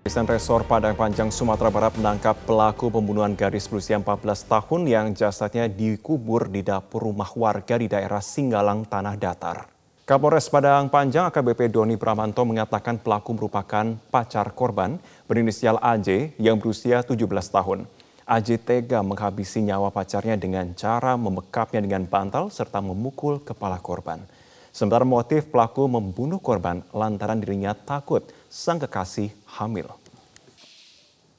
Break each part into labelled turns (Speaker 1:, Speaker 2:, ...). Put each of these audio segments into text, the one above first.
Speaker 1: Kepolisian Resor Padang Panjang Sumatera Barat menangkap pelaku pembunuhan gadis berusia 14 tahun yang jasadnya dikubur di dapur rumah warga di daerah Singgalang, Tanah Datar. Kapolres Padang Panjang AKBP Doni Pramanto mengatakan pelaku merupakan pacar korban berinisial AJ yang berusia 17 tahun. AJ tega menghabisi nyawa pacarnya dengan cara membekapnya dengan bantal serta memukul kepala korban. Sementara motif pelaku membunuh korban lantaran dirinya takut sang kekasih hamil.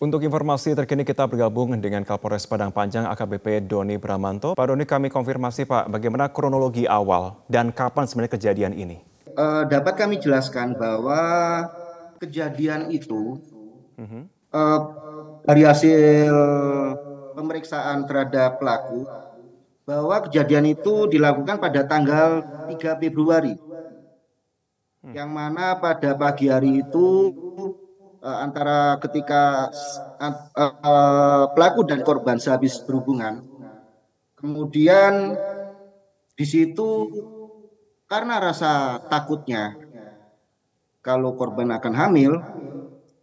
Speaker 1: Untuk informasi terkini kita bergabung dengan Kapolres Padang Panjang AKBP Doni Bramanto. Pak Doni kami konfirmasi Pak, bagaimana kronologi awal dan kapan sebenarnya kejadian ini?
Speaker 2: Uh, dapat kami jelaskan bahwa kejadian itu uh-huh. uh, dari hasil pemeriksaan terhadap pelaku bahwa kejadian itu dilakukan pada tanggal 3 Februari. Hmm. Yang mana pada pagi hari itu uh, antara ketika uh, uh, pelaku dan korban sehabis berhubungan. Kemudian di situ karena rasa takutnya kalau korban akan hamil,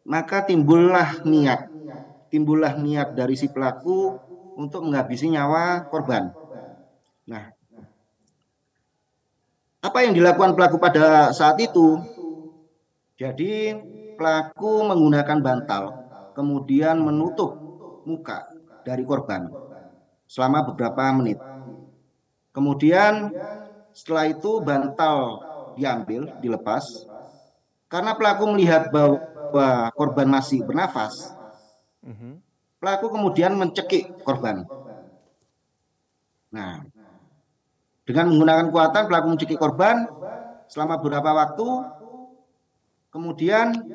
Speaker 2: maka timbullah niat, timbullah niat dari si pelaku untuk menghabisi nyawa korban. Nah, apa yang dilakukan pelaku pada saat itu? Jadi pelaku menggunakan bantal, kemudian menutup muka dari korban selama beberapa menit. Kemudian setelah itu bantal diambil, dilepas. Karena pelaku melihat bahwa korban masih bernafas, mhm. pelaku kemudian mencekik korban. Nah, dengan menggunakan kekuatan pelaku mencekik korban selama beberapa waktu Kemudian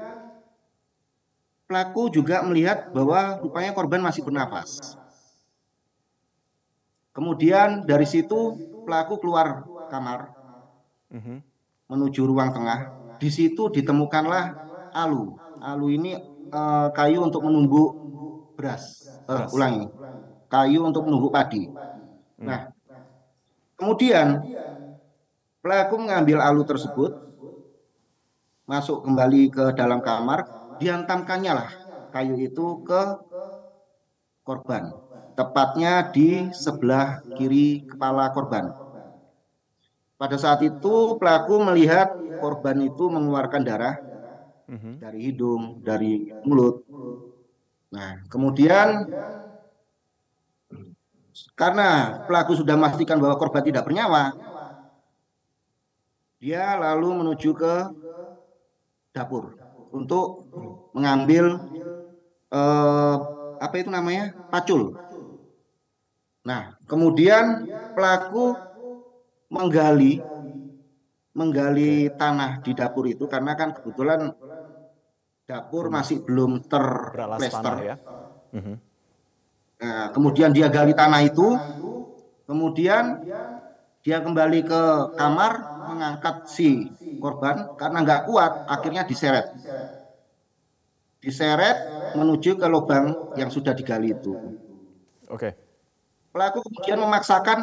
Speaker 2: pelaku juga melihat bahwa rupanya korban masih bernafas. Kemudian dari situ pelaku keluar kamar mhm. menuju ruang tengah. Di situ ditemukanlah alu. Alu ini uh, kayu untuk menumbuk beras. Uh, ulangi, kayu untuk menumbuk padi. Nah, kemudian pelaku mengambil alu tersebut masuk kembali ke dalam kamar, diantamkannya lah kayu itu ke korban, tepatnya di sebelah kiri kepala korban. Pada saat itu pelaku melihat korban itu mengeluarkan darah mhm. dari hidung, dari mulut. Nah, kemudian karena pelaku sudah memastikan bahwa korban tidak bernyawa, dia lalu menuju ke dapur untuk mengambil eh, apa itu namanya pacul. Nah, kemudian pelaku menggali menggali tanah di dapur itu karena kan kebetulan dapur masih belum terplester. Ya. Nah, kemudian dia gali tanah itu, kemudian dia kembali ke kamar mengangkat si korban karena nggak kuat akhirnya diseret diseret menuju ke lubang yang sudah digali itu.
Speaker 1: Oke.
Speaker 2: Pelaku kemudian memaksakan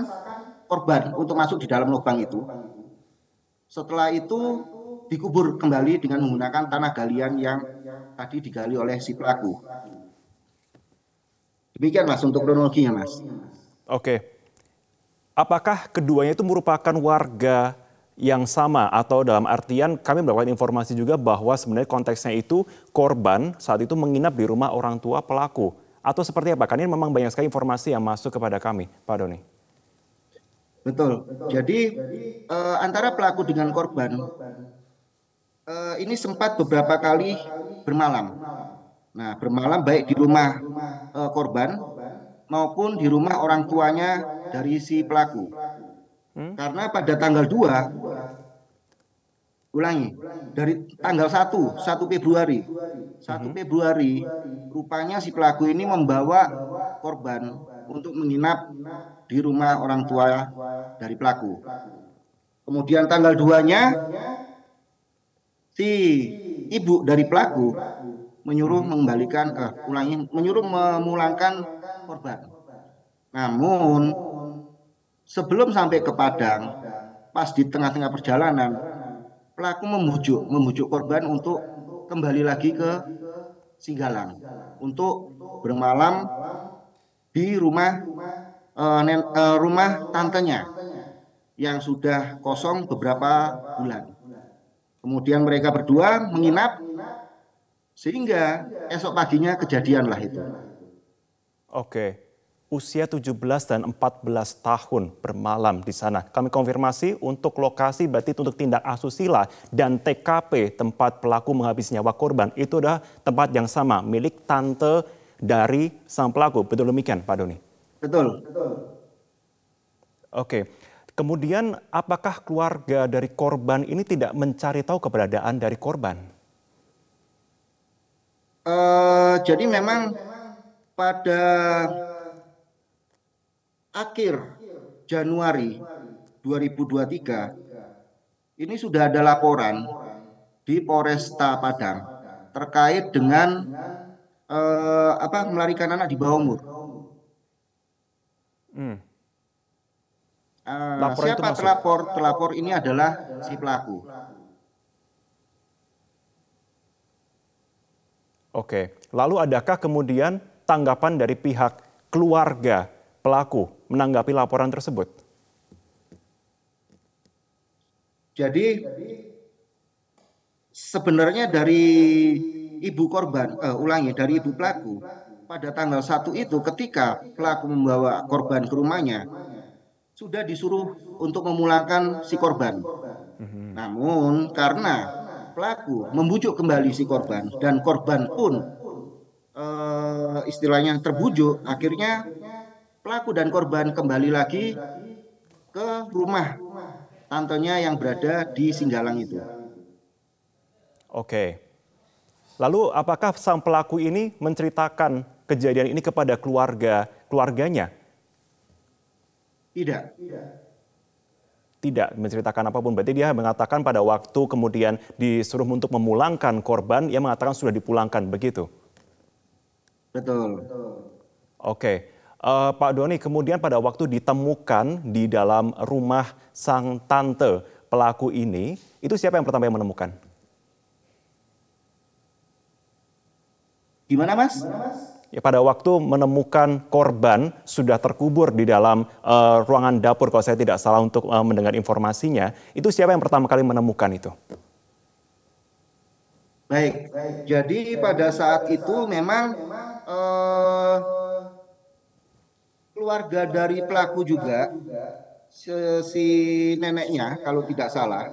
Speaker 2: korban untuk masuk di dalam lubang itu. Setelah itu dikubur kembali dengan menggunakan tanah galian yang tadi digali oleh si pelaku. Demikian mas untuk kronologinya mas.
Speaker 1: Oke. Apakah keduanya itu merupakan warga yang sama atau dalam artian kami mendapatkan informasi juga bahwa sebenarnya konteksnya itu korban saat itu menginap di rumah orang tua pelaku atau seperti apa? Karena ini memang banyak sekali informasi yang masuk kepada kami, Pak Doni.
Speaker 2: Betul. Jadi uh, antara pelaku dengan korban uh, ini sempat beberapa kali bermalam. Nah, bermalam baik di rumah uh, korban maupun di rumah orang tuanya dari si pelaku. Hmm? Karena pada tanggal 2 ulangi dari tanggal 1 1 Februari 1 mhm. Februari rupanya si pelaku ini membawa korban untuk menginap di rumah orang tua dari pelaku kemudian tanggal 2 nya si ibu dari pelaku menyuruh mhm. mengembalikan eh, ulangi menyuruh memulangkan korban namun sebelum sampai ke Padang pas di tengah-tengah perjalanan pelaku membujuk membujuk korban untuk kembali lagi ke Singgalang untuk bermalam di rumah uh, nen, uh, rumah tantenya yang sudah kosong beberapa bulan. Kemudian mereka berdua menginap sehingga esok paginya kejadianlah itu.
Speaker 1: Oke usia 17 dan 14 tahun bermalam di sana. Kami konfirmasi untuk lokasi berarti untuk tindak asusila dan TKP tempat pelaku menghabisi nyawa korban itu adalah tempat yang sama milik tante dari sang pelaku. Betul demikian Pak Doni?
Speaker 2: Betul. Betul.
Speaker 1: Oke. Kemudian apakah keluarga dari korban ini tidak mencari tahu keberadaan dari korban?
Speaker 2: Uh, jadi memang pada akhir Januari 2023 ini sudah ada laporan di Polresta Padang terkait dengan eh, apa melarikan anak di bawah umur. Hmm. Uh, siapa terlapor? Terlapor ini adalah si pelaku.
Speaker 1: Oke, lalu adakah kemudian tanggapan dari pihak keluarga pelaku menanggapi laporan tersebut?
Speaker 2: Jadi sebenarnya dari ibu korban, uh, ulangi dari ibu pelaku pada tanggal satu itu ketika pelaku membawa korban ke rumahnya sudah disuruh untuk memulangkan si korban. Mm-hmm. Namun karena pelaku membujuk kembali si korban dan korban pun uh, istilahnya terbujuk, akhirnya pelaku dan korban kembali lagi ke rumah tantenya yang berada di Singgalang itu.
Speaker 1: Oke. Lalu apakah sang pelaku ini menceritakan kejadian ini kepada keluarga keluarganya?
Speaker 2: Tidak.
Speaker 1: Tidak menceritakan apa pun. Berarti dia mengatakan pada waktu kemudian disuruh untuk memulangkan korban, ia mengatakan sudah dipulangkan, begitu?
Speaker 2: Betul.
Speaker 1: Oke. Uh, Pak Doni, kemudian pada waktu ditemukan di dalam rumah sang tante pelaku ini, itu siapa yang pertama yang menemukan?
Speaker 2: Gimana mas?
Speaker 1: Ya, pada waktu menemukan korban sudah terkubur di dalam uh, ruangan dapur, kalau saya tidak salah untuk uh, mendengar informasinya, itu siapa yang pertama kali menemukan itu?
Speaker 2: Baik, jadi pada saat itu memang uh, keluarga dari pelaku juga si neneknya kalau tidak salah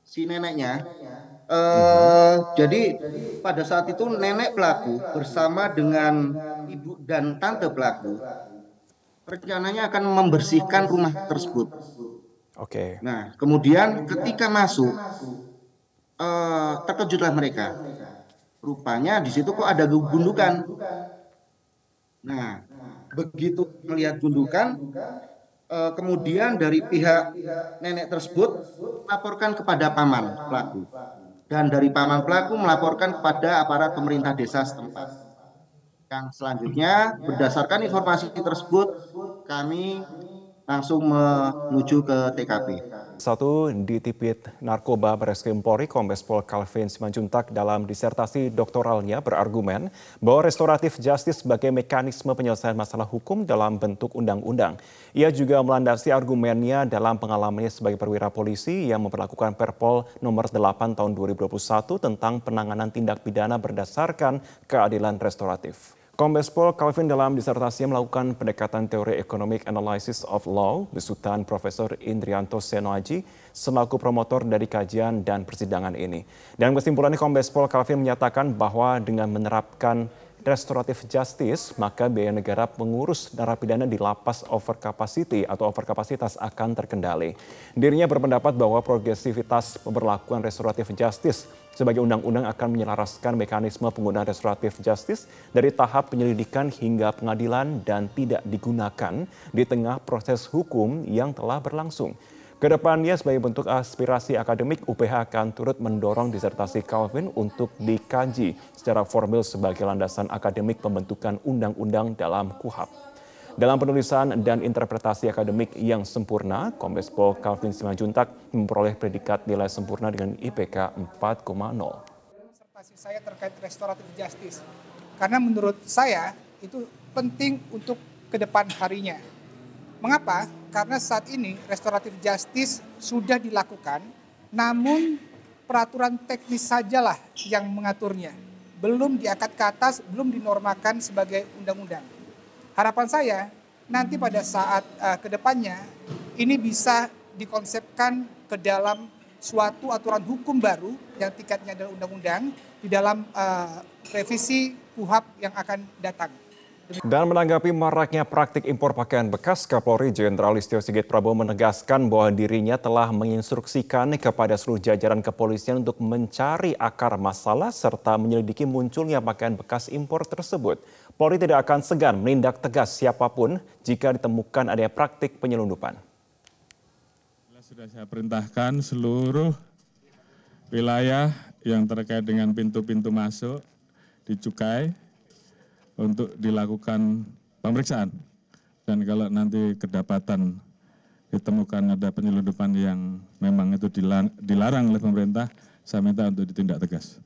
Speaker 2: si neneknya uh, jadi pada saat itu nenek pelaku bersama dengan ibu dan tante pelaku rencananya akan membersihkan rumah tersebut.
Speaker 1: Oke. Okay.
Speaker 2: Nah, kemudian ketika masuk uh, terkejutlah mereka. Rupanya di situ kok ada gundukan Nah, begitu melihat gundukan, eh, kemudian dari pihak nenek tersebut laporkan kepada paman pelaku. Dan dari paman pelaku melaporkan kepada aparat pemerintah desa setempat. Yang selanjutnya, berdasarkan informasi tersebut, kami langsung menuju ke TKP.
Speaker 1: Satu ditipit narkoba Bareskrim Polri, Kombes Pol Calvin Simanjuntak dalam disertasi doktoralnya berargumen bahwa restoratif justice sebagai mekanisme penyelesaian masalah hukum dalam bentuk undang-undang. Ia juga melandasi argumennya dalam pengalamannya sebagai perwira polisi yang memperlakukan Perpol nomor 8 tahun 2021 tentang penanganan tindak pidana berdasarkan keadilan restoratif. Kombes Pol Calvin dalam disertasinya melakukan pendekatan teori economic analysis of law besutan Profesor Indrianto Senoaji selaku promotor dari kajian dan persidangan ini. Dan kesimpulannya Kombes Pol Calvin menyatakan bahwa dengan menerapkan restoratif justice, maka biaya negara mengurus narapidana di lapas over capacity atau over kapasitas akan terkendali. Dirinya berpendapat bahwa progresivitas pemberlakuan restoratif justice sebagai undang-undang akan menyelaraskan mekanisme penggunaan restoratif justice dari tahap penyelidikan hingga pengadilan dan tidak digunakan di tengah proses hukum yang telah berlangsung. Ke depannya sebagai bentuk aspirasi akademik, UPH akan turut mendorong disertasi Calvin untuk dikaji secara formal sebagai landasan akademik pembentukan undang-undang dalam KUHAP. Dalam penulisan dan interpretasi akademik yang sempurna, Kombes Pol Calvin Simanjuntak memperoleh predikat nilai sempurna dengan IPK 4,0.
Speaker 3: Informasi saya terkait restoratif justice. Karena menurut saya itu penting untuk ke depan harinya. Mengapa? Karena saat ini restoratif justice sudah dilakukan, namun peraturan teknis sajalah yang mengaturnya. Belum diangkat ke atas, belum dinormakan sebagai undang-undang. Harapan saya nanti pada saat uh, ke depannya ini bisa dikonsepkan ke dalam suatu aturan hukum baru yang tingkatnya adalah undang-undang di dalam uh, revisi KUHAP yang akan datang.
Speaker 1: Dan menanggapi maraknya praktik impor pakaian bekas, Kapolri Jenderal Listio Sigit Prabowo menegaskan bahwa dirinya telah menginstruksikan kepada seluruh jajaran kepolisian untuk mencari akar masalah serta menyelidiki munculnya pakaian bekas impor tersebut. Polri tidak akan segan menindak tegas siapa pun jika ditemukan adanya praktik penyelundupan.
Speaker 4: Sudah saya perintahkan seluruh wilayah yang terkait dengan pintu-pintu masuk di Cukai untuk dilakukan pemeriksaan. Dan kalau nanti kedapatan ditemukan ada penyelundupan yang memang itu dilarang oleh pemerintah, saya minta untuk ditindak tegas.